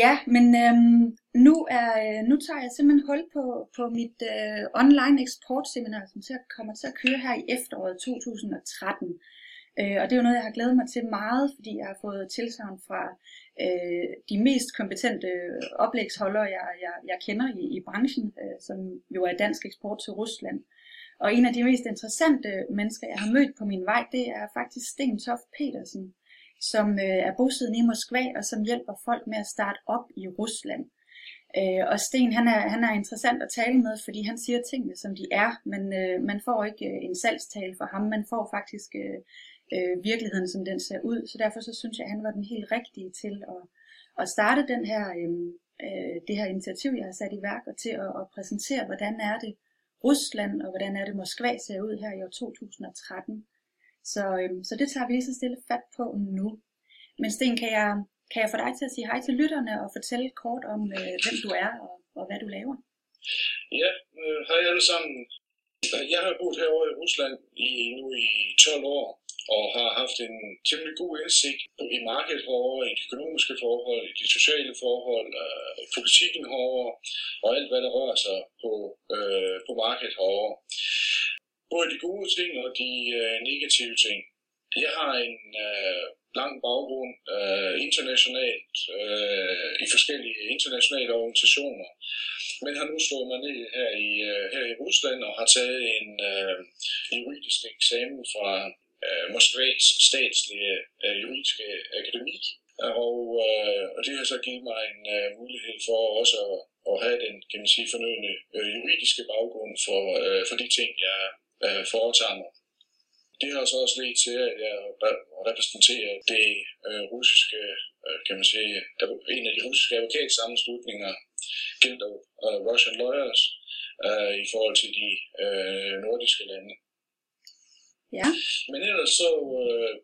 Ja, men øhm, nu, er, øh, nu tager jeg simpelthen hul på, på mit øh, online eksportseminar, som til at, kommer til at køre her i efteråret 2013. Øh, og det er jo noget, jeg har glædet mig til meget, fordi jeg har fået tilsavn fra øh, de mest kompetente oplægsholdere, jeg, jeg, jeg kender i, i branchen, øh, som jo er dansk eksport til Rusland. Og en af de mest interessante mennesker, jeg har mødt på min vej, det er faktisk Sten Toft Petersen, som øh, er bosiddende i Moskva, og som hjælper folk med at starte op i Rusland. Øh, og Sten, han er, han er interessant at tale med, fordi han siger tingene, som de er, men øh, man får ikke øh, en salgstale for ham, man får faktisk øh, øh, virkeligheden, som den ser ud. Så derfor så synes jeg, at han var den helt rigtige til at, at starte den her, øh, øh, det her initiativ, jeg har sat i værk, og til at, at præsentere, hvordan er det Rusland, og hvordan er det Moskva ser ud her i år 2013. Så, øhm, så det tager vi lige så stille fat på nu. Men Sten, kan jeg, kan jeg få dig til at sige hej til lytterne og fortælle kort om, øh, hvem du er og, og hvad du laver? Ja, øh, hej alle sammen. Jeg har boet herovre i Rusland i, nu i 12 år, og har haft en temmelig god indsigt i markedet herovre, i de økonomiske forhold, i de sociale forhold, øh, politikken herovre, og alt hvad der rører sig på, øh, på markedet herovre både de gode ting og de øh, negative ting. Jeg har en øh, lang baggrund øh, internationalt øh, i forskellige internationale organisationer, men har nu slået mig ned her i, øh, her i Rusland og har taget en øh, juridisk eksamen fra øh, Moskvas statslige øh, juridiske akademi. Og, øh, og det har så givet mig en øh, mulighed for også at, at have den kan man sige, fornødende øh, juridiske baggrund for, øh, for de ting, jeg øh, foretager mig. Det har så også ledt til, at jeg repræsenterer det øh, russiske, øh, kan man sige, en af de russiske advokatsammenslutninger, Guild of uh, Russian Lawyers, øh, i forhold til de øh, nordiske lande. Ja. Men ellers så øh,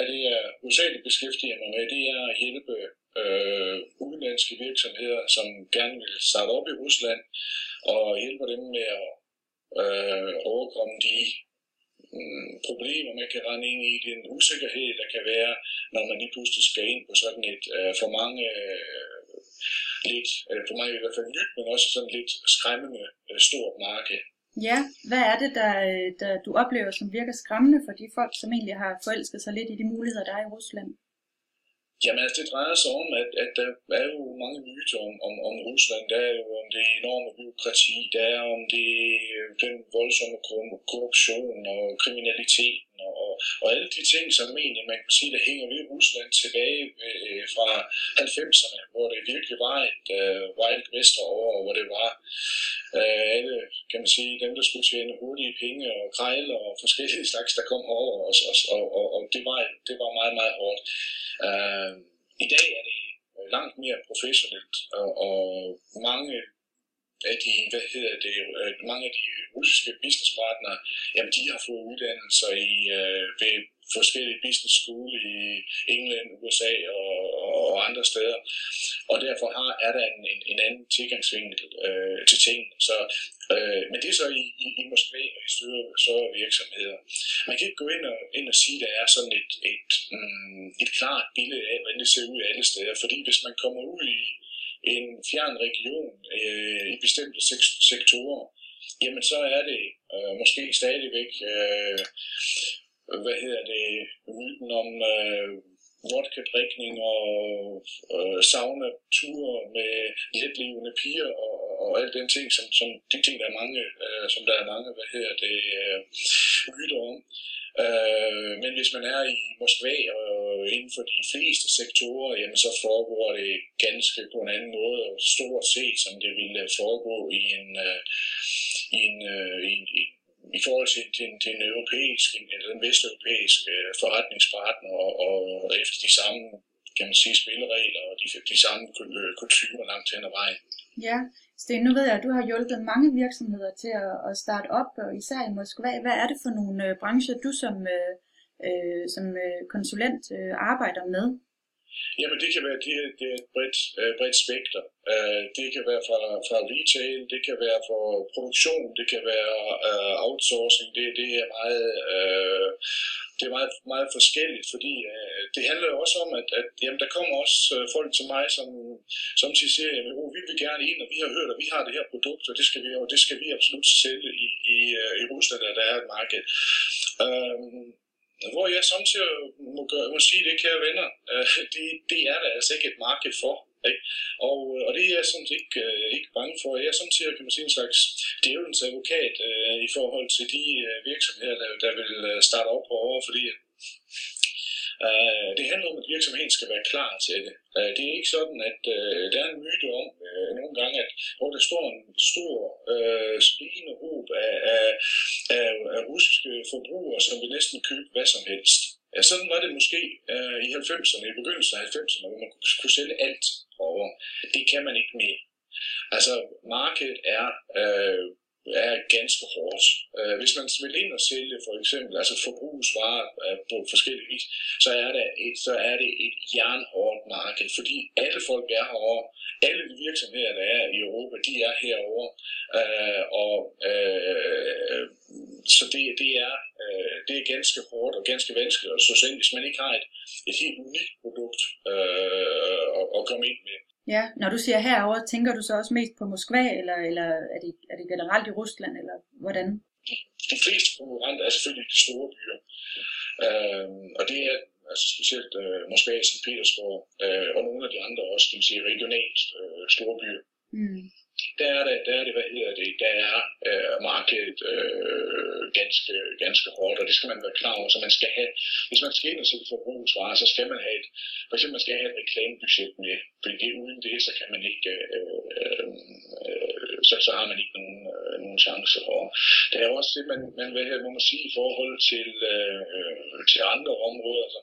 er det, jeg hovedsageligt beskæftiger mig med, det er at hjælpe øh, udenlandske virksomheder, som gerne vil starte op i Rusland, og hjælpe dem med at øh, overkomme de øh, problemer, man kan rende ind i, den usikkerhed, der kan være, når man lige pludselig skal ind på sådan et øh, for mange øh, lidt, øh, for mig i hvert fald nyt, men også sådan lidt skræmmende øh, stort marked. Ja, hvad er det, der, øh, der du oplever, som virker skræmmende for de folk, som egentlig har forelsket sig lidt i de muligheder, der er i Rusland? Jamen altså, det drejer sig om, at, at der er jo mange myter om, om, om Rusland. Der er jo om det enorme byråkrati, der er om det, den voldsomme korruption og kriminaliteten og, og alle de ting, som egentlig man kan sige, der hænger ved Rusland tilbage øh, fra 90'erne, hvor det virkelig var et øh, wild west over, hvor det var øh, alle, kan man sige, dem, der skulle tjene hurtige penge og krejle og forskellige slags, der kom over os, og, og, og, og det, var, det var meget, meget hårdt. Øh, I dag er det øh, langt mere professionelt, og, og mange af de, hvad hedder det, øh, mange af de russiske businesspartnere, jamen de har fået uddannelser i, øh, ved forskellige business school i England, USA og, og andre steder. Og derfor har, er der en, en, en anden tilgangsvinkel øh, til tingene. Så, øh, men det er så i, i, i Moskva og i større, større virksomheder. Man kan ikke gå ind og, ind og sige, at der er sådan et, et, mm, et klart billede af, hvordan det ser ud alle steder. Fordi hvis man kommer ud i en fjern region øh, i bestemte sektorer, jamen så er det øh, måske stadigvæk øh, hvad hedder det, myten om øh, vodka-drikning og øh, sauna-ture med letlevende piger og, og alt den ting, som, som de ting, der er mange, øh, som der er mange, hvad hedder det, øh, myter om. Øh, men hvis man er i Moskva og inden for de fleste sektorer, jamen så foregår det ganske på en anden måde, og stort set, som det ville foregå i en, øh, i en, øh, i en, i forhold til, til, til en europæisk, eller den vesteuropæiske øh, forretningspartner, og, og efter de samme kan man sige, spilleregler og de, de samme øh, kulturer langt hen ad vejen. Ja, Sten, nu ved jeg, at du har hjulpet mange virksomheder til at, at starte op, og især i Moskva. Hvad er det for nogle øh, brancher, du som, øh, øh som øh, konsulent øh, arbejder med? Jamen det kan være det, det er et bredt, øh, bredt spekter. Uh, det kan være fra, fra retail, det kan være for produktion, det kan være uh, outsourcing. Det, det er meget, uh, det er meget, meget forskelligt, fordi uh, det handler jo også om, at, at jamen, der kommer også folk til mig, som, som siger, at oh, vi vil gerne ind, og vi har hørt, at vi har det her produkt, og det skal vi, og det skal vi absolut sælge i, i, i Rusland, der er et marked. Uh, hvor jeg samtidig må, gøre, må sige det, kære venner, øh, det, det er der altså ikke et marked for. Ikke? Og, og det er jeg sådan ikke, øh, ikke bange for. Jeg er samtidig kan man sige, en slags djævelens advokat øh, i forhold til de øh, virksomheder, der, der vil øh, starte op over, fordi Øh, det handler om, at virksomheden skal være klar til det. Øh, det er ikke sådan, at øh, der er en myte om uh, nogle gange, at hvor der står en stor uh, spigende håb af, af, af, af russiske forbrugere, som vil næsten købe hvad som helst. Ja, sådan var det måske øh, i 90'erne, i begyndelsen af 90'erne, hvor man kunne, kunne sælge alt over. Det kan man ikke mere. Altså, markedet er øh, er ganske hårdt. Øh, hvis man vil ind og sælge for eksempel altså forbrugsvarer øh, på forskellige vis, så er, det et, så er det et jernhårdt marked, fordi alle folk er herovre. Alle de virksomheder, der er i Europa, de er herovre. Øh, og øh, så det, det, er, øh, det er ganske hårdt og ganske vanskeligt at så hvis man ikke har et, et helt unikt produkt øh, at, at komme ind med. Ja, når du siger herover, tænker du så også mest på Moskva, eller, eller er, det, er det generelt i Rusland, eller hvordan? De fleste konkurrenter er selvfølgelig de store byer. Øh, og det er altså specielt øh, Moskva, St. Petersborg, øh, og nogle af de andre også, kan man sige, regionalt øh, store byer. Mm der er det, der er det, hvad hedder det, der er øh, markedet øh, ganske, ganske hårdt, og det skal man være klar over. Så man skal have, hvis man skal ind og sælge forbrugsvarer, så skal man have et, for eksempel man skal have et reklamebudget med, fordi det, uden det, så kan man ikke, øh, øh, øh, så, så har man ikke nogen, øh, nogen chance. Og Der er også det, man, man hvad hedder, må man sige, i forhold til, øh, øh til andre områder. Altså,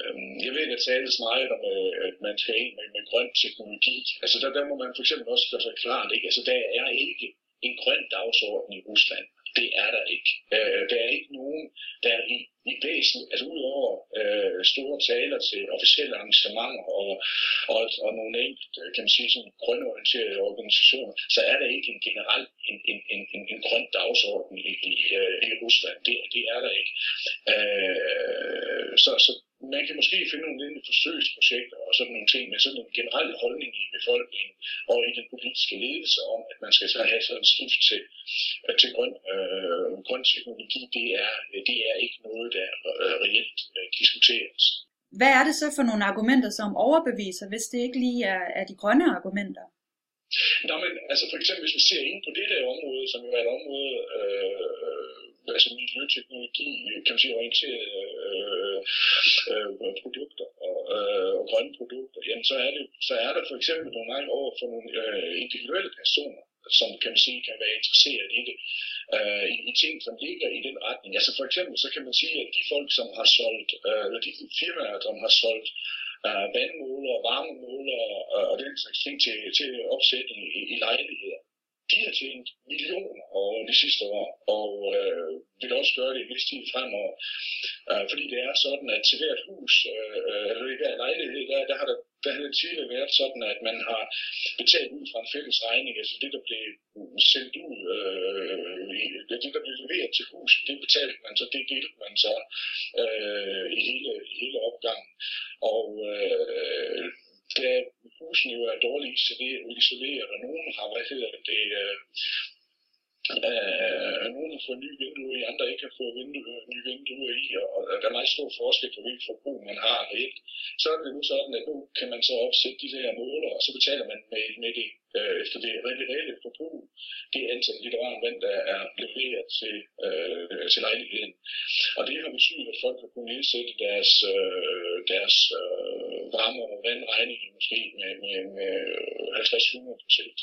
Øhm, jeg ved, der tales meget om, øh, at man skal ind med, med grøn teknologi. Altså der, der må man for eksempel også gøre sig klart, ikke? Altså der er ikke en grøn dagsorden i Rusland. Det er der ikke. Øh, der er ikke nogen, der i, i væsen, altså udover øh, store taler til officielle arrangementer og, og, og nogle enkelte, øh, kan man sige, sådan grønorienterede organisationer, så er der ikke en generel en, en, en, en, en grøn dagsorden i, i, øh, i Rusland. Det, det er der ikke. Øh, så, så man kan måske finde nogle lille forsøgsprojekter og sådan nogle ting med sådan en generel holdning i befolkningen og i den politiske ledelse om, at man skal så have sådan en skift til, øh, til grøn, øh, grøn teknologi. Det er, det er ikke noget, der øh, reelt øh, diskuteres. Hvad er det så for nogle argumenter, som overbeviser, hvis det ikke lige er, er de grønne argumenter? Nå, men altså for eksempel, hvis vi ser ind på det der område, som jo er et område, øh, altså miljøteknologi, øh, kan man sige, orienterede øh, øh, øh, produkter og, øh, og grønne produkter, jamen så er, det, så er der for eksempel nogle gange over for nogle øh, individuelle personer, som kan man sige kan være interesseret i det, øh, i, i ting, som ligger i den retning. Altså for eksempel så kan man sige, at de folk, som har solgt, øh, eller de firmaer, som har solgt øh, vandmåler, varmemåler øh, og den slags ting til, til opsætning i, i lejligheder, de har tjent millioner over de sidste år, og øh, vil også gøre det i vis tid fremover. Øh, fordi det er sådan, at til hvert hus, øh, øh eller i hver lejlighed, der, der har der der har tidligere været sådan, at man har betalt ud fra en fælles regning, altså det, der blev sendt ud, øh, det, der blev leveret til hus, det betalte man så, det delte man så øh, i, hele, i hele opgangen. Og øh, da husene jo er dårligt isoleret, og nogen har, hvad hedder det, øh, øh, nogen har fået nye vinduer i, andre ikke har fået vinduer, øh, nye vinduer i, og, og der er meget stor forskel på, hvilket forbrug man har reelt. Så er det nu sådan, at nu kan man så opsætte de her måler, og så betaler man med, med det øh, efter det reelle forbrug, det antal liter varmt vand, der er leveret til, øh, til lejligheden. Og det har betydet, at folk har kunnet nedsætte deres, øh, deres øh, varme- og vandregning måske med, med, med 50-100 procent.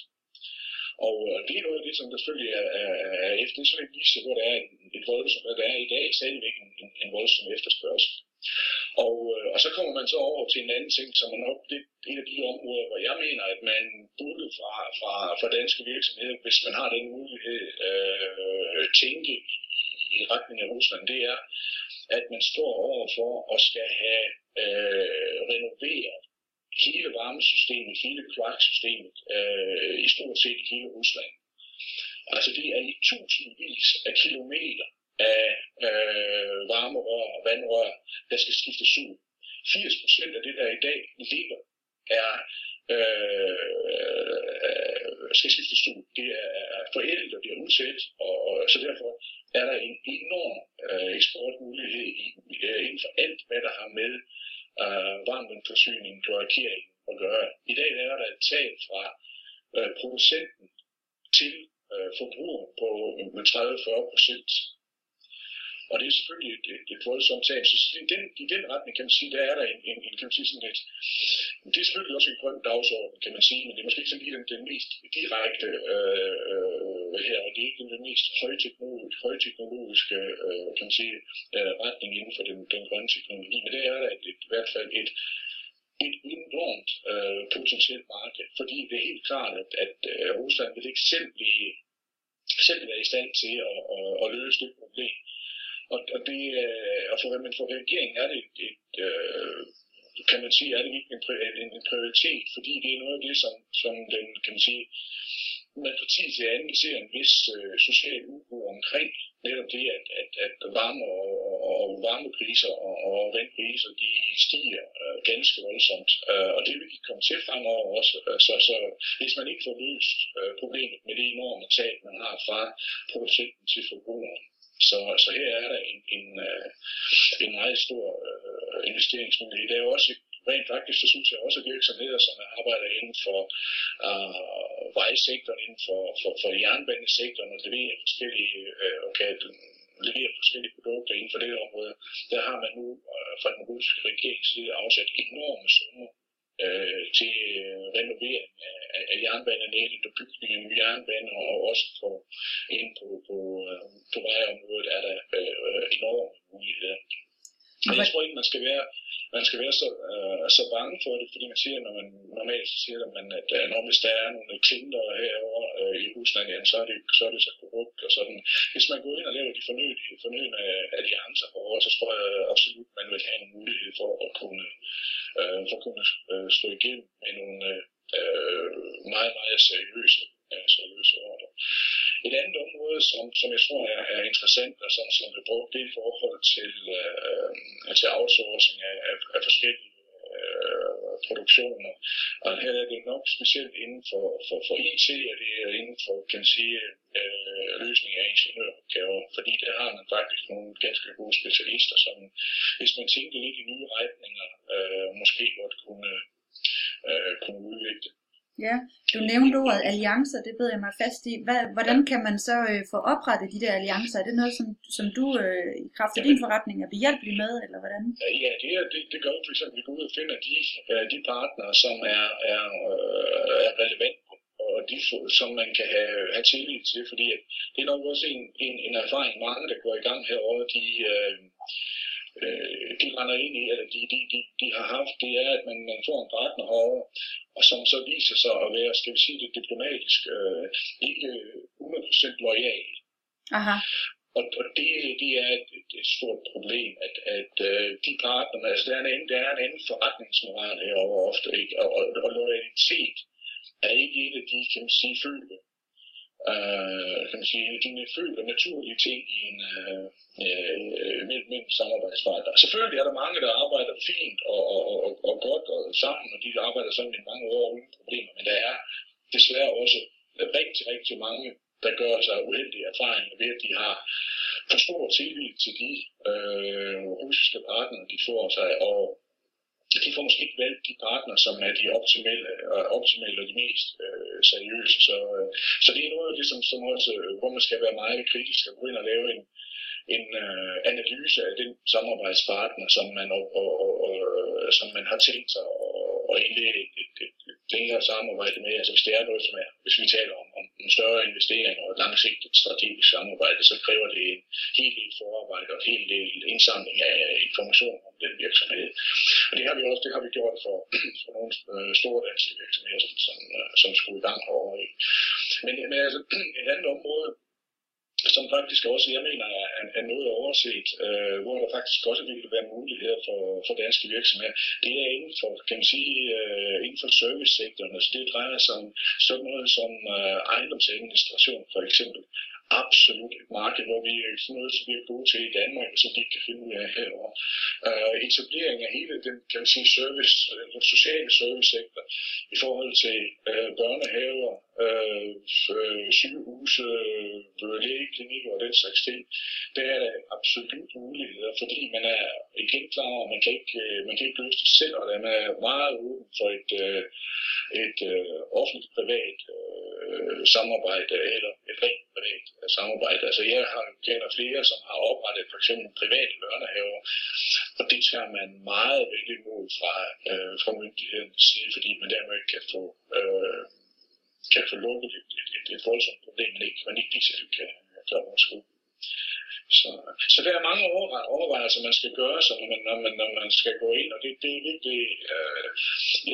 Og øh, det er noget af det, som der selvfølgelig er, er, er efter. Det er sådan en niche, hvor der er en, et voldsomt, der er i dag stadigvæk en, en, en voldsom efterspørgsel. Og, øh, og så kommer man så over til en anden ting, som er nok det, et af de områder, hvor jeg mener, at man burde fra, fra, fra danske virksomheder, hvis man har den mulighed, øh, tænke i, i retning af Rusland, det er, at man står overfor at skal have øh, renoveret hele varmesystemet, hele kloaksystemet, øh, i stort set i hele Rusland. Altså det er i tusindvis af kilometer af øh, varmerør og vandrør, der skal skiftes ud. 80 procent af det, der i dag ligger, er øh, skal skiftes ud. Det er forældet, og det er udsat, og, og så derfor er der en enorm øh, eksportmulighed i, øh, inden for alt, hvad der har med øh, varmvandforsyning, kloakering at gøre. I dag er der et tab fra øh, producenten til øh, forbrugeren på øh, 30-40 procent. Og det er selvfølgelig et, et, et voldsomt tab. Så i den, i den retning kan man sige, der er der en, en, en kan man sige sådan et, det er selvfølgelig også en grøn dagsorden, kan man sige, men det er måske ikke sådan lige den, den mest direkte øh, øh, her, og det er ikke den mest højteknologiske, højteknologiske øh, kan man sige, øh, retning inden for den, den grønne teknologi, men det er der et, et, i hvert fald et, et enormt øh, potentielt marked, fordi det er helt klart, at, at øh, Rusland vil ikke selv blive selv være i stand til at, at, at løse det problem. Og, og, det, øh, altså, og for, men for regeringen er det et, øh, kan man sige, er det ikke en, en, prioritet, fordi det er noget af det, som, som den, kan man sige, man fra tid til anden ser en vis øh, social uro omkring netop det, at, at, at varme og, og varmepriser og, og vandpriser, de stiger øh, ganske voldsomt. Øh, og det vil de komme til fremover også. Øh, så, så hvis man ikke får løst øh, problemet med det enorme tab, man har fra producenten til forbrugeren, så, så her er der en, en, øh, en meget stor øh, investeringsmulighed. Der er jo også rent faktisk, så synes jeg også, at virksomheder, som arbejder inden for øh, vejsektoren, inden for, for, for jernbanesektoren og leverer forskellige, øh, okay, leverer forskellige produkter inden for det område, der har man nu øh, fra den russiske regerings side afsat enorme summer øh, til øh, renovering af, af, jernbanenettet og bygning af nye jernbaner, og også på, ind på, på, øh, på vej og der øh, enorme muligheder. Men jeg tror ikke, man skal være man skal være så, øh, så bange for det, fordi man siger, når man normalt siger, at, man, at øh, når hvis der er nogle klinter herover øh, i Rusland, ja, så, er det, så er det så korrupt og sådan. Hvis man går ind og laver de fornødne, fornødne alliancer over, så tror jeg absolut, man vil have en mulighed for at kunne, øh, for at kunne øh, slå igennem med nogle øh, meget, meget seriøse, øh, seriøse ordre. Et andet område, som, som jeg tror er, er interessant, og som, som er brugt, det er i forhold til, øh, til outsourcing af, af, af forskellige øh, produktioner. Og her er det nok specielt inden for, for, for IT, og det er inden for, kan sige, øh, løsning af ingeniøropgaver, fordi der har man faktisk nogle ganske gode specialister, som hvis man tænker lidt i nye retninger, øh, måske godt kunne, øh, kunne udvikle. Ja, du nævnte ordet alliancer, det beder jeg mig fast i. Hvad, hvordan kan man så øh, få oprettet de der alliancer? Er det noget, som, som du øh, i kraft af din forretning er behjælpelig med, eller hvordan? Ja, det, er, det, det gør vi for eksempel, at vi går ud og finder de, øh, de partnere, som er, er, øh, er relevante og de, som man kan have, have tillid til, fordi det er nok også en, en, en erfaring, mange der går i gang herovre, de, øh, øh, de render ind i, eller de, de, de, de har haft, det er, at man, man får en partner herovre, og som så viser sig at være, skal vi sige det diplomatisk, øh, ikke 100% lojal. Aha. Og, og det, det er et, et, stort problem, at, at uh, de partnere, altså der er en der er en anden forretningsmoral herovre ofte, ikke? Og, og, og loyalitet er ikke et af de, kan man sige, følge øh, kan man sige, dine føler naturlige ting i en, øh, øh, mellem, mellem samarbejdspartnere. Selvfølgelig er der mange, der arbejder fint og, og, og, og godt og sammen, og de arbejder sammen i mange år uden problemer, men der er desværre også rigtig, rigtig mange, der gør sig uheldige erfaringer ved, at de har for stor tillid til de øh, russiske partnere, de får sig, og de får måske ikke valgt de partner, som er de optimale, og optimale og de mest øh, seriøse. Så, øh, så det er noget af det, som, som også, øh, hvor man skal være meget kritisk og gå ind og lave en, en øh, analyse af den samarbejdspartner, som man, og, og, og, og, som man har tænkt sig at, og indlede et, et, et, et længere samarbejde med. Altså hvis det er noget, som er, hvis vi taler om, om en større investering og et langsigtet strategisk samarbejde, så kræver det en helt del forarbejde og en helt del indsamling af information om den virksomhed. Og det har vi også det har vi gjort for, for nogle øh, store danske virksomheder, som, som, øh, som skulle i gang herovre. Men, men altså, et andet område, som faktisk også, jeg mener, er, er noget overset, øh, hvor der faktisk også vil være muligheder for, for danske virksomheder. Det er inden for, kan man sige, øh, inden for servicesektoren, altså det drejer sig om sådan noget som øh, ejendomsadministration for eksempel absolut et marked, hvor vi er sådan noget, som vi er gode til i Danmark, som vi kan finde ud af herovre. Øh, etablering af hele den, kan man sige, service, øh, den sociale servicesektor i forhold til øh, børnehaver, øh, øh sygehuse, uh, øh, lægeklinikker og den slags ting, der er der absolut muligheder, fordi man er igen klar over, man kan ikke, øh, man kan ikke løse det selv, og man er meget åben for et, et offentligt privat samarbejde eller et rent privat samarbejde. Altså jeg har, kender flere, som har oprettet for eksempel private børnehaver, og det tager man meget vel imod fra, øh, fra myndighedens side, fordi man dermed kan få, øh, kan få lukket et, et, et, et voldsomt problem, man ikke, man ikke lige selv kan, gøre overskud. Så, så der er mange overvejelser, man skal gøre, så når man, når man, når man skal gå ind, og det, det er virkelig, øh,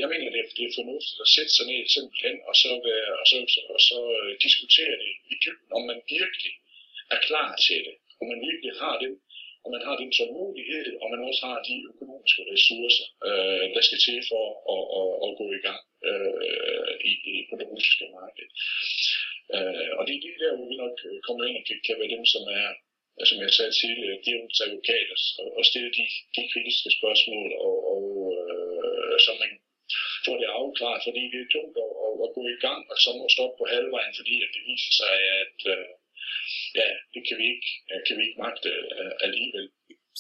jeg mener, det er, det er fornuftigt at sætte sig ned simpelthen, og så, være, og så, og så uh, diskutere det i dybden, om man virkelig er klar til det, om man virkelig har den, og man har den tålmodighed, og man også har de økonomiske ressourcer, øh, der skal til for at, at, at gå i gang øh, i, i, på det russiske marked. Øh, og det er det der, hvor vi nok øh, kommer ind og kan, kan være dem, som er altså, som jeg sagde tidligere, djævelens advokater og, og stille de, de kritiske spørgsmål, og, og øh, så man får det afklaret, fordi det er tungt at, at, at gå i gang, og så må stoppe på halvvejen, fordi at det viser sig, at øh, ja, det kan vi ikke, kan vi ikke magte øh, alligevel.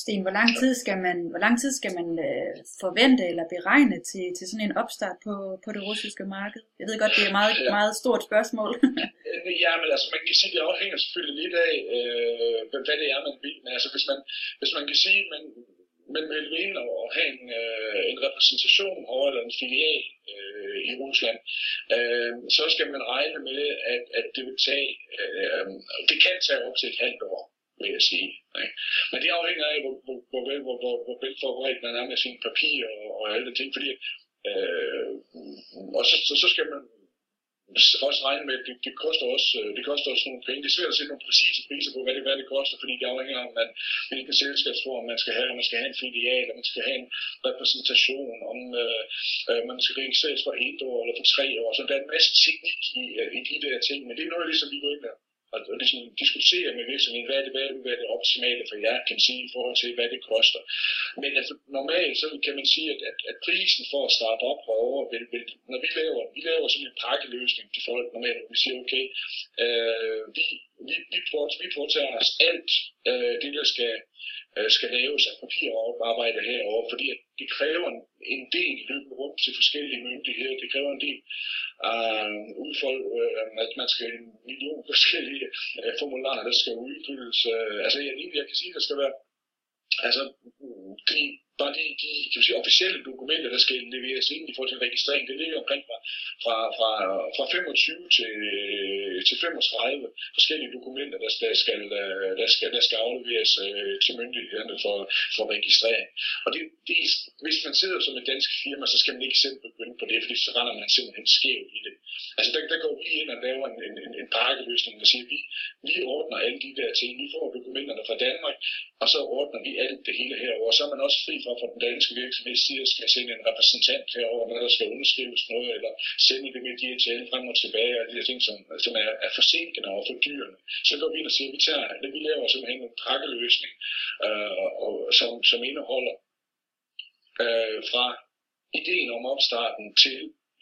Sten, hvor lang tid skal man, hvor lang tid skal man øh, forvente eller beregne til, til sådan en opstart på, på det russiske marked? Jeg ved godt, det er et meget, ja. meget stort spørgsmål. ja, men altså man kan sige, det afhænger selvfølgelig lidt af, øh, hvad det er, man vil. Men altså hvis man, hvis man kan sige, man, man vil ind og have en, øh, en repræsentation over eller en filial øh, i Rusland, øh, så skal man regne med, at, at det vil tage, øh, det kan tage op til et halvt år vil jeg sige. Ikke? Men det afhænger af, hvor, hvor, hvor, hvor, hvor, hvor velforberedt man er med sine papirer og, og alle de ting, fordi øh, og så, så, så skal man også regne med, at det, det, koster også, øh, det koster også nogle penge. Det er svært at sætte nogle præcise priser på, hvad det, hvad det koster, fordi det afhænger af, man, hvilken selskabsform man skal have, om man skal have en filial, om man skal have en repræsentation, om øh, øh man skal registreres for et år eller for tre år. Så der er en masse teknik i, øh, i de der ting, men det er noget, ligesom vi går ind der og, og ligesom diskutere med virksomheden, hvad er det, hvad er det, hvad er det optimale for jer, kan sige, i forhold til, hvad det koster. Men altså, normalt, så kan man sige, at, at, at prisen for at starte op herovre, vil, vil, når vi laver, vi laver sådan en pakkeløsning til folk normalt, vi siger, okay, øh, vi, vi, vi, vi påtager os alt øh, det, der skal, Øh, skal laves af papirarbejde herover, fordi at det kræver en, del løbende rundt til forskellige myndigheder, det kræver en del øh, uh, udfold, uh, øh, at man skal en million forskellige uh, formularer, der skal udfyldes. Uh, altså jeg, jeg kan sige, at der skal være altså, mm, de bare de, de kan sige, officielle dokumenter, der skal leveres ind i forhold til registrering, det ligger omkring fra, fra, fra, fra 25 til, til 35 forskellige dokumenter, der, der, skal, der, skal, der skal afleveres øh, til myndighederne for, for registrering. Og det, det, hvis man sidder som et dansk firma, så skal man ikke selv begynde på det, fordi så render man simpelthen skævt i det. Altså der, der går vi ind og laver en, en, en pakkeløsning, der siger, vi, vi ordner alle de der ting, vi får dokumenterne fra Danmark, og så ordner vi alt det hele herover. Så er man også fri for fra den danske virksomhed siger, at skal sende en repræsentant herover, når der skal underskrives noget, eller sende det med DHL frem og tilbage, og de her ting, som, som er, er forsinkende og fordyrende. Så går vi ind og siger, at vi, tager, vi laver simpelthen en pakkeløsning, øh, og, som, som indeholder øh, fra ideen om opstarten til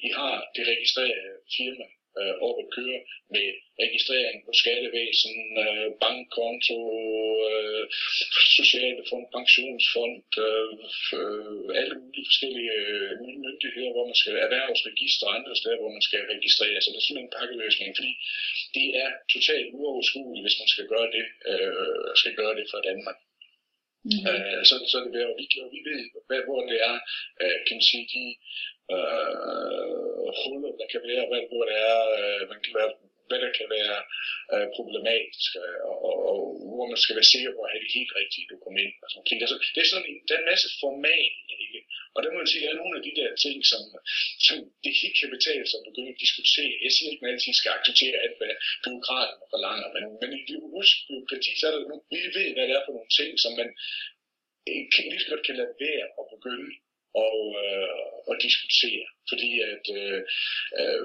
I har det registrerede firma, øh, op at køre med registrering på skattevæsen, øh, bankkonto, øh, sociale fond, pensionsfond, øh, øh, alle mulige forskellige øh, myndigheder, hvor man skal erhvervsregister og andre steder, hvor man skal registrere Så Det er simpelthen en pakkeløsning, fordi det er totalt uoverskueligt, hvis man skal gøre det, øh, skal gøre det for Danmark. Mm-hmm. Øh, så, så er det ved, at vi, vi ved, hvad, hvor det er, øh, kan man sige, de øh, huller, der kan være, hvad, hvor det er, øh, man kan være, hvad der kan være øh, problematisk, øh, og, og, og hvor man skal være sikker på at have de helt rigtige dokumenter. Og sådan. Altså, det er sådan en, der er en masse format, ikke? Og der må man sige, at der er nogle af de der ting, som, som det ikke kan betale sig at begynde at diskutere. Jeg siger ikke, at man altid skal acceptere alt, hvad byråkraterne forlanger, men, men i det russiske byråkrati, så er der nogle, vi ved, hvad det er for nogle ting, som man ikke lige så godt kan lade være at begynde og, øh, og diskutere. Fordi at, øh, øh,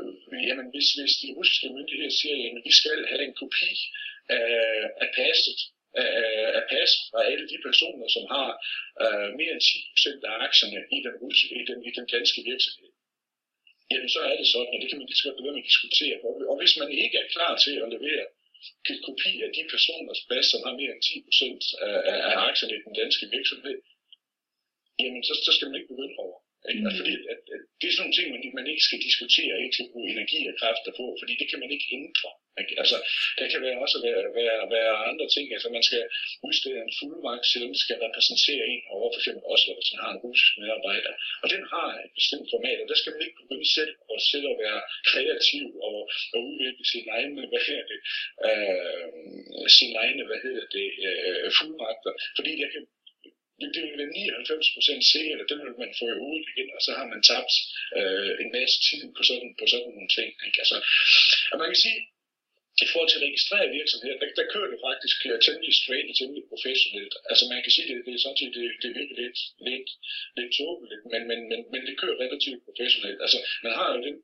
jamen, hvis, hvis de russiske myndigheder siger, at vi skal have en kopi af, af passet, af, af pas fra alle de personer, som har øh, mere end 10% af aktierne i den, i den, i den danske virksomhed, jamen så er det sådan, og det kan man lige så godt begynde at diskutere. Og hvis man ikke er klar til at levere en kopi af de personers pas, som har mere end 10% af, af aktierne i den danske virksomhed, jamen så, så skal man ikke begynde over. Ikke? Mm. Fordi at, at, det er sådan nogle ting, man, man ikke skal diskutere, ikke skal bruge energi og kræfter på, fordi det kan man ikke ændre. Ikke? Altså, der kan være også være, være, være andre ting. Altså, man skal udstede en fuldmagt, selvom man skal repræsentere en over, for eksempel også, hvis man har en russisk medarbejder. Og den har et bestemt format, og der skal man ikke begynde selv at selv at være kreativ og, og udvikle sin egen, hvad hedder det, øh, sin egne, hvad hedder det, øh, fuldmagter. Fordi der kan det vil være 99% sikkert, at den vil man få i hovedet igen, og så har man tabt øh, en masse tid på sådan, på sådan nogle ting. Ikke? Altså, og man kan sige, i forhold til at registrere virksomheder, der, der kører det faktisk uh, temmelig straight og temmelig professionelt. Altså man kan sige, det, det er sådan set, det, det virker lidt, lidt, lidt tåbeligt, men, men, men, men det kører relativt professionelt. Altså man har jo den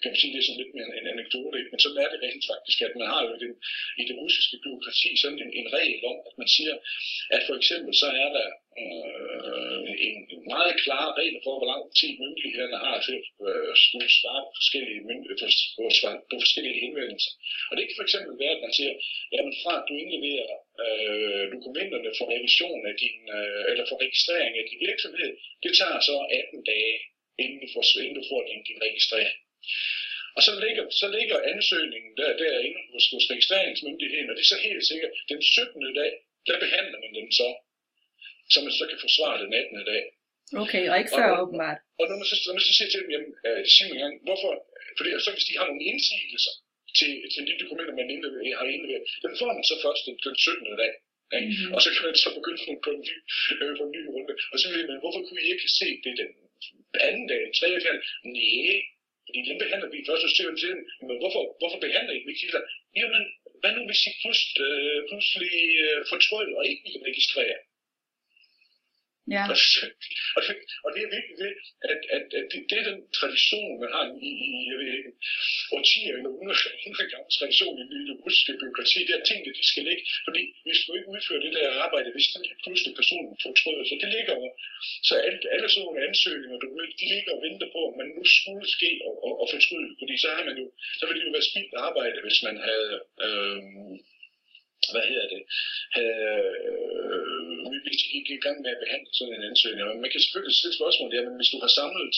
kan man sige, det er sådan lidt mere en anekdote, men så er det rent faktisk, at man har jo den, i det russiske byråkrati sådan en, en regel om, at man siger, at for eksempel så er der øh, en meget klar regel for, hvor lang tid myndighederne har til at øh, skulle svare på forskellige, myndigheder, på, på forskellige henvendelser. Og det kan for eksempel være, at man siger, jamen fra at du indleverer øh, dokumenterne for revision af din, øh, eller for registrering af din virksomhed, det tager så 18 dage, inden du får, inden du får din, din registrering. Og så ligger, så ligger ansøgningen der, derinde hos, hos registreringsmyndigheden, og det er så helt sikkert, den 17. dag, der behandler man den så, så man så kan forsvare den 18. dag. Okay, og ikke før og, åbenbart. Og når man så, når man så siger til dem, jamen, uh, sig mig gang, hvorfor, fordi så hvis de har nogle indsigelser til, til de dokumenter, man indlever, har indleveret, den får man så først den, den 17. dag. Ikke? Mm-hmm. Og så kan man så begynde på en, ny, øh, på en ny runde. Og så vil man, hvorfor kunne I ikke se det den anden dag, tredje dag? Nej, fordi dem behandler vi først og til tiden. Men hvorfor, hvorfor behandler I ikke kilder? Jamen, hvad nu hvis I pludselig, øh, pludselig øh, fortrød og ikke vil registrere? Ja. og, det, og det er vigtigt, det, at, at, at det, det er den tradition, man har i, i jeg ved ikke, årtier eller 100, 100 gange tradition i det russiske byråkrati. Det er tingene, de skal ligge, fordi hvis du ikke udfører det der arbejde, hvis den lige pludselig personen fortryder, så det ligger jo, så alle, alle sådan nogle ansøgninger, du ved, de ligger og venter på, at man nu skulle ske og, og, og fortryde, fordi så har man jo, så ville det jo være spildt arbejde, hvis man havde, øh, hvad hedder det, øh, vi ikke i gang med at behandle sådan en ansøgning. Men man kan selvfølgelig stille spørgsmål, der, men hvis du har samlet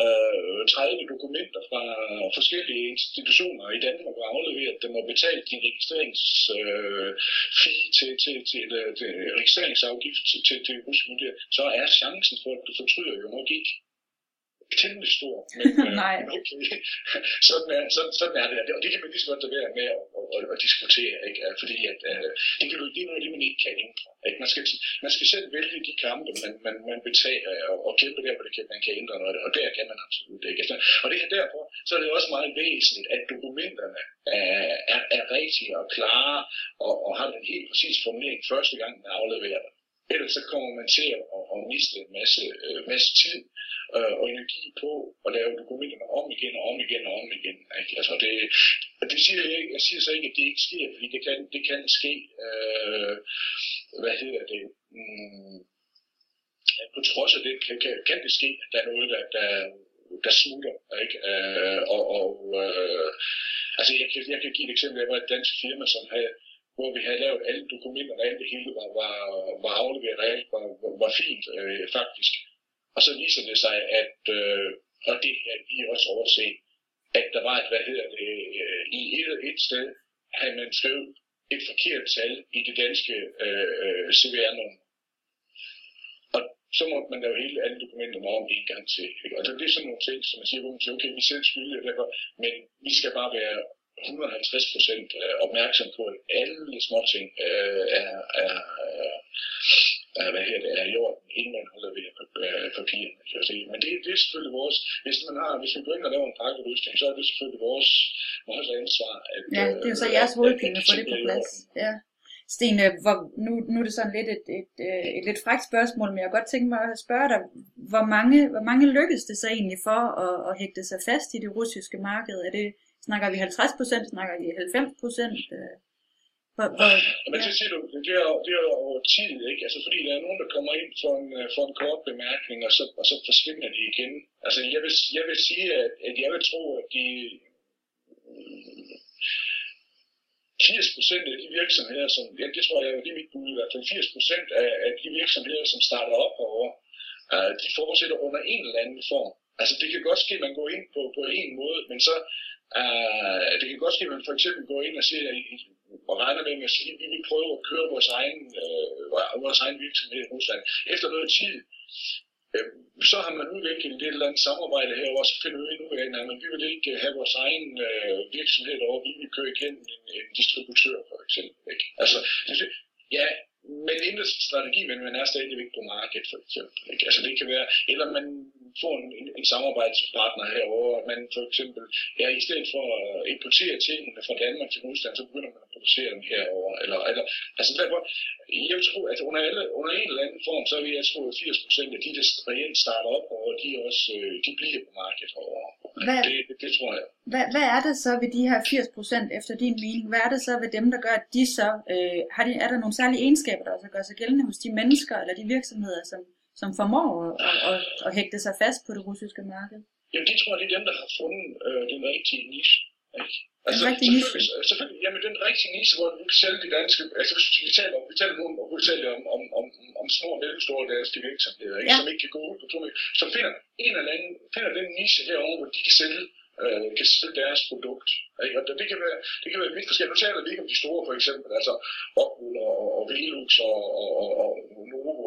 øh, 30 dokumenter fra forskellige institutioner i Danmark og afleveret dem og betalt din registreringsfee øh, til, til, til, til, til registreringsafgift til, til, til så er chancen for, at du fortryder jo nok ikke temmelig stor. Men, øh, Nej. okay. sådan, er, sådan, sådan er det. Og det kan man lige så godt være med at, at, at, at diskutere. Ikke? Fordi at, uh, det, kan, det er noget, det man ikke kan ændre. Ikke? Man, skal, man skal selv vælge de kampe, man, man, man betaler og, og kæmpe der, hvor det kan, man kan ændre noget. Og der kan man absolut ikke. Altså, og det er derfor, så er det også meget væsentligt, at dokumenterne er, er, er rigtige og klare og, og har den helt præcis formulering første gang, man afleverer dem. Ellers så kommer man til at, at miste en masse, øh, masse tid øh, og energi på at lave dokumenterne om igen og om igen og om igen. Ikke? Altså det, det siger jeg ikke. Jeg siger så ikke, at det ikke sker, fordi det kan, det kan ske. Øh, hvad hedder det? Mm, på trods af det kan, kan, kan det ske, at der er noget, der, der, der smutter. Ikke? Øh, og, og øh, altså jeg kan, jeg kan give et eksempel. Jeg var et dansk firma, som havde hvor vi havde lavet alle dokumenterne, alt det hele var, var, var afleveret, alt var, var, var fint øh, faktisk. Og så viser det sig, at, øh, og det her vi også overse, at der var et, hvad hedder det, øh, i et, et sted havde man skrevet et forkert tal i det danske øh, CVR-nummer. Og så måtte man lave hele alle dokumenterne om en gang til. Ikke? Og det er sådan nogle ting, som man siger, hvor man siger, okay, vi selv skylder derfor, men vi skal bare være 150 procent øh, opmærksom på, at alle små ting øh, er, er, uh, hvad her det er i orden, inden man holder ved uh, papirerne. Altså, men det, det er selvfølgelig vores, hvis man har, hvis vi går ind og laver en pakkeløsning, så er det selvfølgelig vores, vores ansvar. At, ja, det er jo så jeres hovedpine at få det på plads. Ja. Stine, hvor, nu, nu er det sådan lidt et, et, et, et lidt frækt spørgsmål, men jeg kan godt tænke mig at spørge dig, hvor mange, hvor mange lykkedes det så egentlig for at, at hægte sig fast i det russiske marked? Er det, snakker vi 50 procent, snakker vi 90 procent? Hvor, hvor, Men det siger du, det er, det er over tid, ikke? Altså fordi der er nogen, der kommer ind for en, for en kort bemærkning, og så, og så forsvinder de igen. Altså jeg vil, jeg vil sige, at, at jeg vil tro, at de 80 procent af de virksomheder, som, ja, det tror jeg er lige mit bud, i hvert fald 80 procent af, af de virksomheder, som starter op herovre, uh, de fortsætter under en eller anden form. Altså det kan godt ske, at man går ind på, på en måde, men så uh, det kan godt ske, at man for eksempel går ind og siger, og regner med at sige, at vi vil prøve at køre vores egen, øh, vores egen virksomhed i Rusland. Efter noget tid, øh, så har man udviklet et eller andet samarbejde her, og så finder vi ud af, at vi vil ikke øh, have vores egen øh, virksomhed derovre, vi vil køre igennem en, en distributør for eksempel. Ikke? Altså, ja, men inden strategi, men man er stadigvæk på markedet for eksempel. Ikke? Altså det kan være, eller man får en, en, en samarbejdspartner herover, at man for eksempel, ja, i stedet for at importere tingene fra Danmark til Rusland, så begynder man at producere dem herover. Eller, eller, altså derfor, jeg vil tro, at under, alle, under en eller anden form, så vil jeg tro, at 80 procent af de, der reelt starter op over, de, også, øh, de bliver på markedet herovre. Hvad, det, det, det, tror jeg. Hvad, hvad er det så ved de her 80 procent efter din mening? Hvad er det så ved dem, der gør, at de så, øh, har de, er der nogle særlige egenskaber, der også gør sig gældende hos de mennesker eller de virksomheder, som, som formår at, at, at, at hægte sig fast på det russiske marked? Jamen, det tror jeg, det er dem, der har fundet øh, den rigtige niche. Ikke? Altså, den rigtige niche? Selvfølgelig, selvfølgelig, jamen, den rigtige niche, hvor du kan sælge de danske... Altså, hvis vi taler om, vi taler om, vi taler om, om, om, om små og mellemstore danske virksomheder, ikke? Ja. som ikke kan gå ud på to som finder en eller anden, finder den niche herovre, hvor de kan sælge øh, kan sælge deres produkt. Ikke? Og det kan være, det kan være vidt forskelligt. Nu taler vi ikke om de store, for eksempel, altså Rockwool og, og Velux og, og, og, og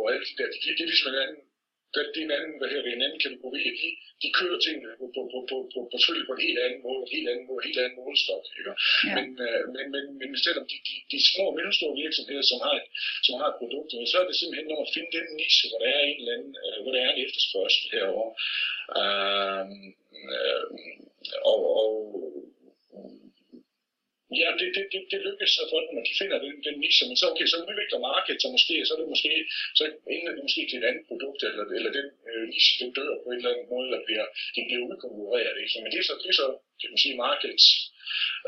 og alt det der. De, de, de er ligesom en anden, det, det er en anden, hvad her, det en anden kategori, de, de kører tingene på, på, på, på, på, på, på, på en helt anden måde, en helt anden måde, en helt anden målestok. Ikke? Ja. Men, øh, men, men, men selvom de, de, de små og mellemstore virksomheder, som har, et, som har et produkt, så er det simpelthen om at finde den niche, hvor der er en eller anden, øh, hvor der er en efterspørgsel herovre. Øh, øh, og, og Ja, det, det, det, det lykkes for dem, at de finder den, den niche, men så, okay, så udvikler markedet sig måske, så er det måske, så ender det måske til et andet produkt, eller, eller den øh, niche, den dør på en eller anden måde, eller bliver, den bliver udkonkurreret. Ikke? Så, men det er så, det er så kan man sige, markeds,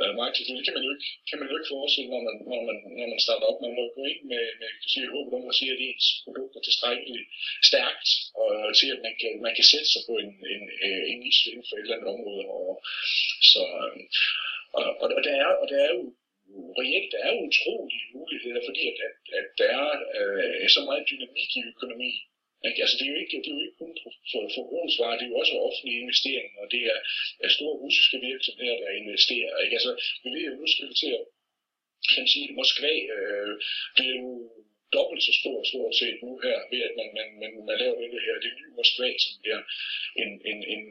øh, markeds, det kan man jo ikke, kan man jo ikke forestille, når man, når man, når man starter op. Man må gå ind med, med kan sige, håbet om at sige, at ens produkt er tilstrækkeligt stærkt, og til at man kan, man kan sætte sig på en, en, øh, en niche inden for et eller andet område. Og, så, øh, og, og, og, der er, og der er jo reelt, der er utrolige muligheder, fordi at, at, at der er øh, så meget dynamik i økonomi. Ikke? Altså, det er jo ikke, det er jo ikke kun for forbrugsvarer, det er jo også offentlige investeringer, og det er, er store russiske virksomheder, der investerer. Ikke? Altså, vi ved jo, nu skal vi til at kan sige, Moskva øh, bliver jo dobbelt så stor stort set nu her, ved at man, man, man, man laver det her, det nye Moskva, som bliver en, en, en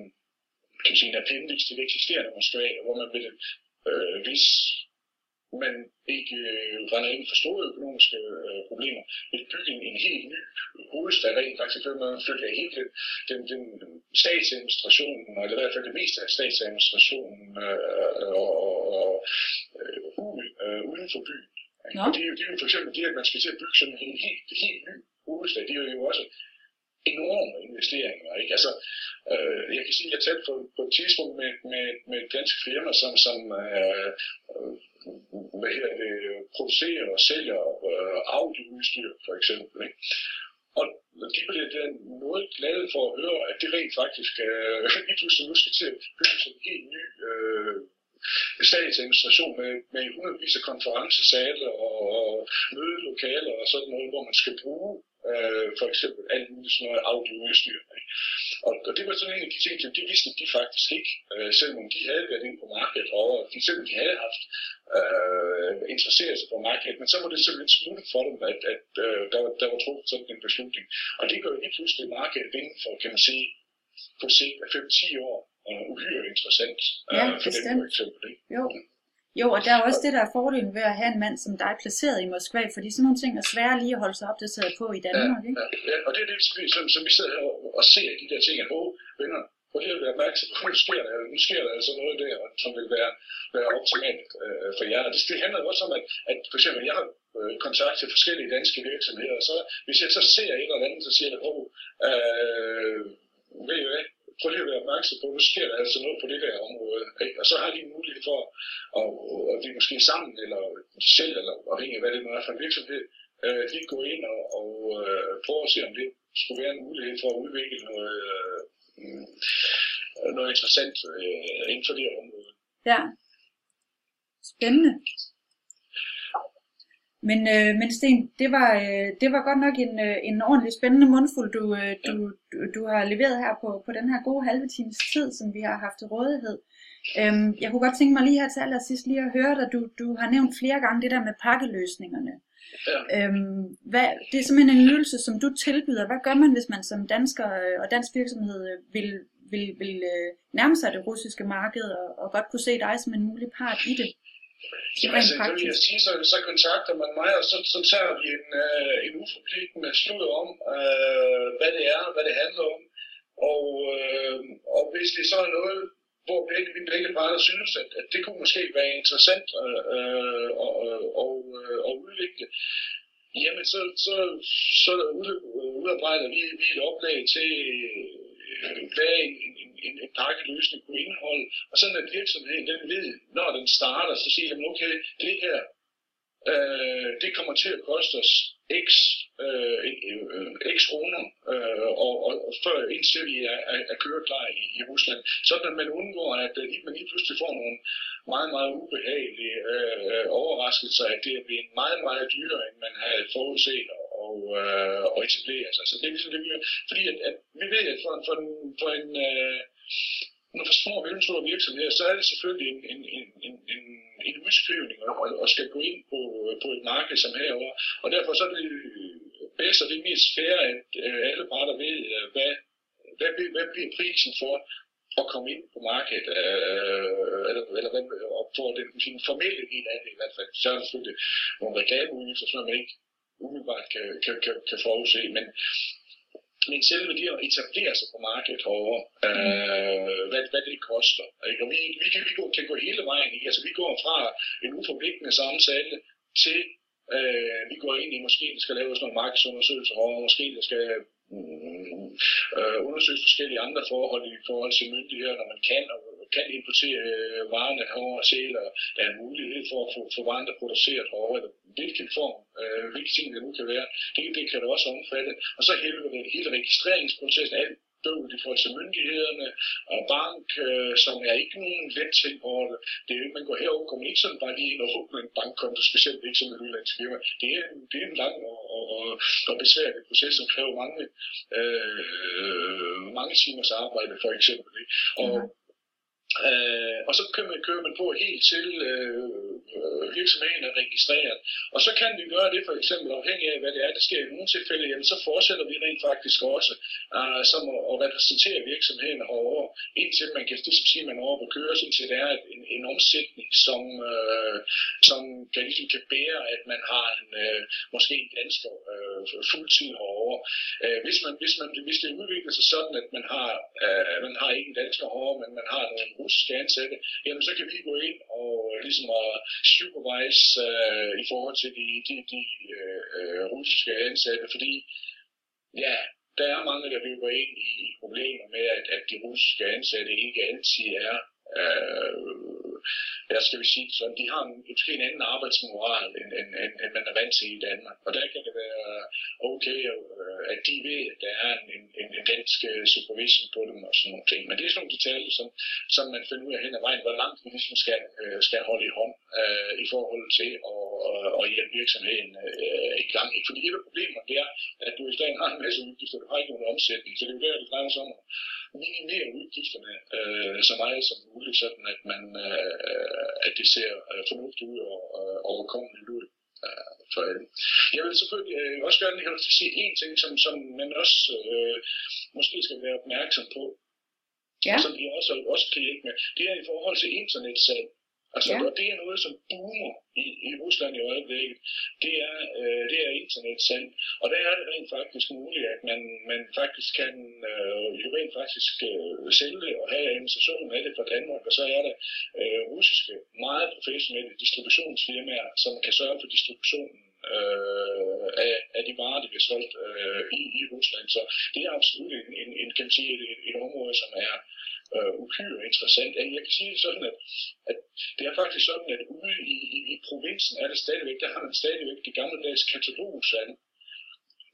kan sige, en appendix til det eksisterende Moskva, hvor man vil øh, hvis man ikke øh, render ind for store økonomiske øh, problemer, vil bygge en, en helt ny hovedstad rent faktisk, før man flytter hele den, den, den statsadministrationen, eller i hvert fald det meste af statsadministrationen øh, og, og øh, øh, uden for byen. Ja. Og det er, jo, det er jo for eksempel det, at man skal til at bygge sådan en helt, helt ny hovedstad, det er jo også enorme investeringer. Ikke? Altså, øh, jeg kan sige, at jeg talte på, på et tidspunkt med, med, med et dansk firma, som, som øh, hvad hedder det, producerer og sælger øh, audioudstyr, for eksempel. Ikke? Og de blev den noget glade for at høre, at det rent faktisk øh, lige pludselig nu skal til at bygge en helt ny øh, statsadministration med, med hundredvis af konferencesale og, og mødelokaler og sådan noget, hvor man skal bruge øh, for eksempel alt muligt sådan noget audioudstyr. Og, og det var sådan en af de ting, det vidste de faktisk ikke, øh, selvom de havde været inde på markedet, og selvom de havde haft øh, interesseret sig for markedet, men så var det simpelthen smuttet for dem, at, at øh, der, der var truffet sådan en beslutning. Og det gør lige pludselig markedet inden for, kan man sige, på sigt af 5-10 år, uh, uhyre interessant ja, uh, for bestemt. dem for eksempel. Ikke? Jo. Jo, og der er også det, der er fordelen ved at have en mand som dig placeret i Moskva, fordi sådan nogle ting er svære lige at holde sig opdateret på i Danmark, ja, ikke? Ja, og det er det, som, som vi sidder her og, og ser de der ting, at åh, venner, prøv lige at være opmærksom på, nu sker der, nu sker der altså noget der, som vil være, være optimalt øh, for jer. Det, det handler også om, at, at for eksempel, jeg har øh, kontakt til forskellige danske virksomheder, og så hvis jeg så ser et eller andet, så siger jeg, åh, øh, ved I hvad, prøv lige at være opmærksom på, nu sker der altså noget på det der område. Ikke? Og så har de en mulighed for, at, at vi måske sammen, eller selv, eller afhængig af hvad det nu er for en virksomhed, øh, lige gå ind og, og øh, prøver at se, om det skulle være en mulighed for at udvikle noget, øh, noget interessant øh, inden for det område. Ja. Spændende. Men, øh, men Sten, det var, øh, det var godt nok en, øh, en ordentlig spændende mundfuld, du, øh, du, du, du har leveret her på, på den her gode halve times tid, som vi har haft til rådighed. Øhm, jeg kunne godt tænke mig lige her til allersidst lige at høre dig. Du, du har nævnt flere gange det der med pakkeløsningerne. Ja. Øhm, hvad, det er simpelthen en ydelse, som du tilbyder. Hvad gør man, hvis man som dansker øh, og dansk virksomhed øh, vil, vil, vil øh, nærme sig det russiske marked og, og godt kunne se dig som en mulig part i det? Jamen, altså, det vil jeg sige, så, så kontakter man mig, og så, så tager vi en, uh, en uforpligtende slud om, uh, hvad det er, hvad det handler om. Og, uh, og hvis det så er noget, hvor begge, vi begge parter synes, at, at det kunne måske være interessant uh, uh, og, og, uh, at udvikle, jamen så, så, så udarbejder vi, vi et oplag til, Øh, hvad en, en, en, en pakkeløsning kunne indeholde, og sådan at virksomheden den ved, når den starter, så siger man, okay, det her, øh, det kommer til at koste os x, øh, øh, x kroner, øh, og, og, og før indtil vi er, er, er køreklar i, i Rusland, sådan at man undgår, at øh, man lige pludselig får nogle meget, meget ubehagelige øh, overraskelser, at det er blevet meget, meget dyrere, end man havde forudset, og, øh, og etablere sig. Så det er ligesom det, vi Fordi at, at vi ved, at for, for en, for en øh, når for små og mellemstore virksomheder, så er det selvfølgelig en, en, en, en, en, en udskrivning og, og skal gå ind på, på et marked som herover. Og derfor så er det øh, bedst og det mest fair, at øh, alle parter ved, øh, hvad, hvad, hvad bliver prisen for at komme ind på markedet, øh, øh, eller, eller hvad, og få den, den formelle del af det i hvert fald. Så er der selvfølgelig nogle reklameudgifter, som man ikke umiddelbart kan, kan, kan, kan forudse, men, men selve det at etablere sig på markedet herovre, øh, hvad, hvad det koster. Ikke? Og vi, vi, kan, vi kan gå hele vejen i. Altså vi går fra en uforpligtende samtale til øh, vi går ind i, måske der skal laves nogle markedsundersøgelser herovre, måske der skal mm, øh, undersøge forskellige andre forhold i forhold til myndigheder, når man kan og kan importere øh, varerne herovre til, eller der er mulighed for at få, få varerne produceret herovre, eller hvilken form, øh, hvilke ting det nu kan være, det, det kan det også omfatte. Og så hele, hele registreringsprocessen, alt bøvl i forhold til myndighederne og bank, øh, som er ikke nogen let ting over det. det er, man går herover, kommer ikke sådan bare lige ind og åbner en bankkonto, specielt ikke som et udlandsk firma. Det er, det er en lang og, og, og, og besværlig proces, som kræver mange, øh, mange timers arbejde, for eksempel. Ikke? Og, mm-hmm. Øh, og så kører man, kører man på helt til øh, øh, virksomheden er registreret. Og så kan vi gøre det for eksempel afhængig af, hvad det er, der sker i nogle tilfælde, jamen så fortsætter vi rent faktisk også øh, som at, at repræsentere virksomheden herovre, indtil man kan det sige, man over på køre, indtil det er en, en omsætning, som, øh, som kan, ligesom kan bære, at man har en, øh, måske en dansker øh, fuldtid herovre. Øh, hvis, man, hvis, man, hvis det udvikler sig sådan, at man har, øh, man har ikke en dansker herovre, men man har nogle russiske ansatte, jamen så kan vi gå ind og øh, ligesom at supervise øh, i forhold til de, de, de øh, øh, russiske ansatte, fordi ja, der er mange, der løber ind i problemer med, at, at de russiske ansatte ikke altid er øh, hvad skal vi sige, så de har en, måske en anden arbejdsmoral, end, end, end, end man er vant til i Danmark. Og der kan det være okay, at øh, de ved, at der er en, en, en dansk øh, supervision på dem og sådan nogle ting. Men det er sådan nogle detaljer, som, som man finder ud af hen ad vejen, hvor langt vi ligesom skal, øh, skal holde i hånd øh, i forhold til at, at, hjælpe virksomheden øh, i gang. Fordi et af problemerne det er, at du i dag har en masse udgifter, du har ikke nogen omsætning, så det er jo der, det drejer sig om minimere udgifterne øh, så meget som muligt, sådan at man øh, at det ser øh, fornuftigt ud og øh, overkommeligt ud øh, for alle. Jeg vil selvfølgelig øh, også gerne have til at sige en ting, som, som man også øh, måske skal være opmærksom på, ja. som vi også, også kan hjælpe med. Det er i forhold til internetsalg. Altså, Ja. og det er noget, som boomer i, i Rusland i øjeblikket. Det er, øh, det er internetsalg. Og der er det rent faktisk muligt, at man, man faktisk kan øh, jo rent faktisk øh, sælge det og have administrationen af det fra Danmark. Og så er der øh, russiske, meget professionelle distributionsfirmaer, som kan sørge for distributionen øh, af, af de varer, der bliver solgt øh, i, i Rusland. Så det er absolut en, en, en, kan man sige, et, et område, som er øh, uhyre interessant. Jeg kan sige det sådan, at, at det er faktisk sådan, at ude i, i, i provinsen er det stadigvæk, der har man stadigvæk det gamle dags katalogsalg.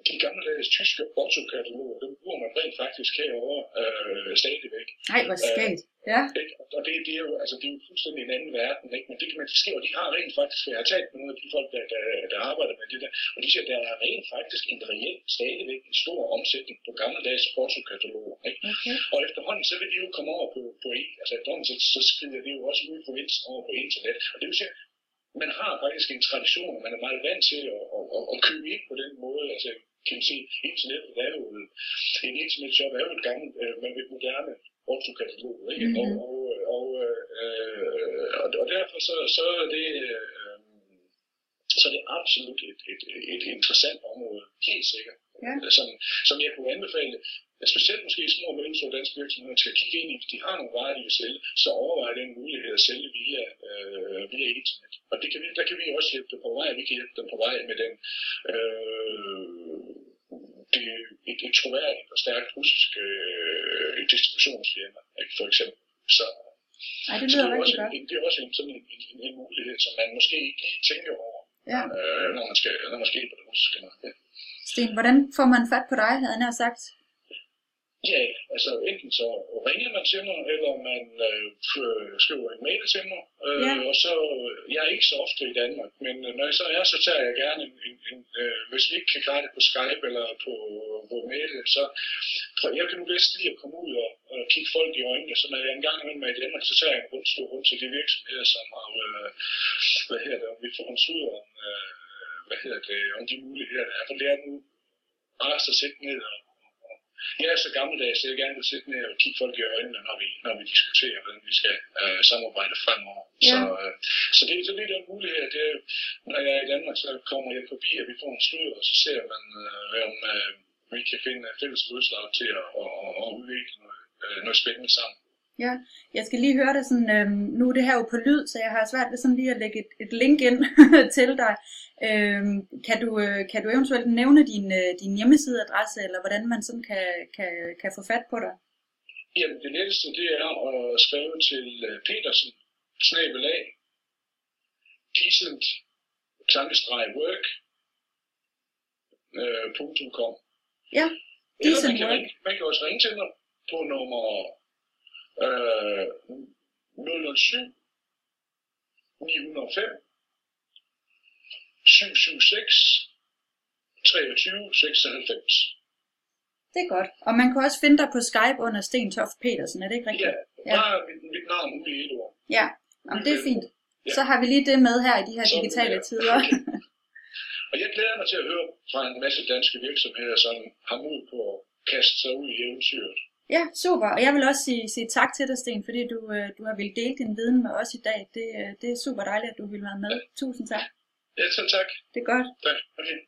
De gammeldags tyske Otto-kataloger, dem bruger man rent faktisk herovre øh, stadigvæk. Nej, hvor skægt. Ja. Ikke? Og det, det, er jo, altså, det er jo fuldstændig en anden verden, ikke? men det kan man ske, og de har rent faktisk, jeg har talt med nogle af de folk, der, der, der arbejder med det der, og de siger, at der er rent faktisk en reel, stadigvæk en stor omsætning på gammeldags Otto-kataloger. Ikke? Okay. Og efterhånden, så vil de jo komme over på, på e. Altså efterhånden, så, så skrider det jo også ud i provinsen over på internet. Og det vil sige, man har faktisk en tradition, og man er meget vant til at, at, at, at købe ind på den måde. Altså, kan man sige, internettet er jo, en internetshop er jo et gammelt, øh, men et moderne ortokatalog, ikke? Mhm. Mm-hmm. Og, og, og, øh, og, og derfor så, så er det, øh, så er det absolut et, et, et interessant område, helt sikkert, Ja. som, som jeg kunne anbefale, specielt måske små og mellemstore danske virksomheder, til at kigge ind i, hvis de har nogle varer, de vil sælge, så overvej den mulighed at sælge via, øh, via internet. Og det kan vi, der kan vi også hjælpe dem på vej, vi kan hjælpe dem på vej med den, øh, det, et, et troværdigt og stærkt russisk øh, distributionsfirma, ikke, for eksempel. Så, Ej, det så lyder det, er også, godt. en, det er også en, sådan en, en, en mulighed, som man måske ikke tænker over, Ja. øh, når, man skal, når man skal på det russiske marked. Sten, hvordan får man fat på dig, havde nær sagt? Ja, altså enten så ringer man til mig, eller man øh, skriver en mail til mig. Øh, Ja. Og så, jeg er ikke så ofte i Danmark, men øh, når jeg så er, så tager jeg gerne en, en, en øh, hvis vi ikke kan klare det på Skype eller på, på mail, så prøv, jeg kan nu bedst lide at komme ud og, og kigge folk i øjnene, så når jeg engang er med i Danmark, så tager jeg en rundt, rundt til de virksomheder, som har, øh, hvad hedder det, om vi får en tur om, øh, hvad hedder det, om de muligheder, der er. For det er nu bare at sætte ned og jeg er så gammeldags, så jeg gerne vil sætte ned og kigge folk i øjnene, når vi, når vi diskuterer, hvordan vi skal øh, samarbejde fremover. Ja. Så, øh, så, det, så det er den mulighed, at det, er, når jeg er i Danmark, så kommer jeg forbi, at vi får en slør, og så ser man, øh, om øh, vi kan finde fælles modslag til at, at, at, at udvikle noget, øh, noget spændende sammen. Ja, jeg skal lige høre det sådan, øhm, nu er det her jo på lyd, så jeg har svært ved sådan lige at lægge et, et link ind til dig. Øhm, kan, du, øh, kan du eventuelt nævne din, øh, din hjemmesideadresse, eller hvordan man sådan kan, kan, kan få fat på dig? Jamen, det letteste, det er at skrive til øh, Petersen, snabelag, decent, tankestreg work, øh, com. Ja, Eller Decent man kan, work. ringe, man kan også ringe til mig på nummer øh, 007 905 776 23 96. det er godt. Og man kan også finde dig på Skype under Sten Toft Petersen, er det ikke Ja, rigtigt? Ja. bare mit, mit navn ud i et ord. Ja, Jamen, det er fint. Ja. Så har vi lige det med her i de her Så er vi digitale der. tider. Og jeg glæder mig til at høre fra en masse danske virksomheder, som har mod på at kaste sig ud i eventyret. Ja, super. Og jeg vil også sige, sige tak til dig, Sten, fordi du, øh, du har ville dele din viden med os i dag. Det, øh, det er super dejligt, at du ville være med. Tusind tak. Ja, tak. Det er godt. tak. Okay.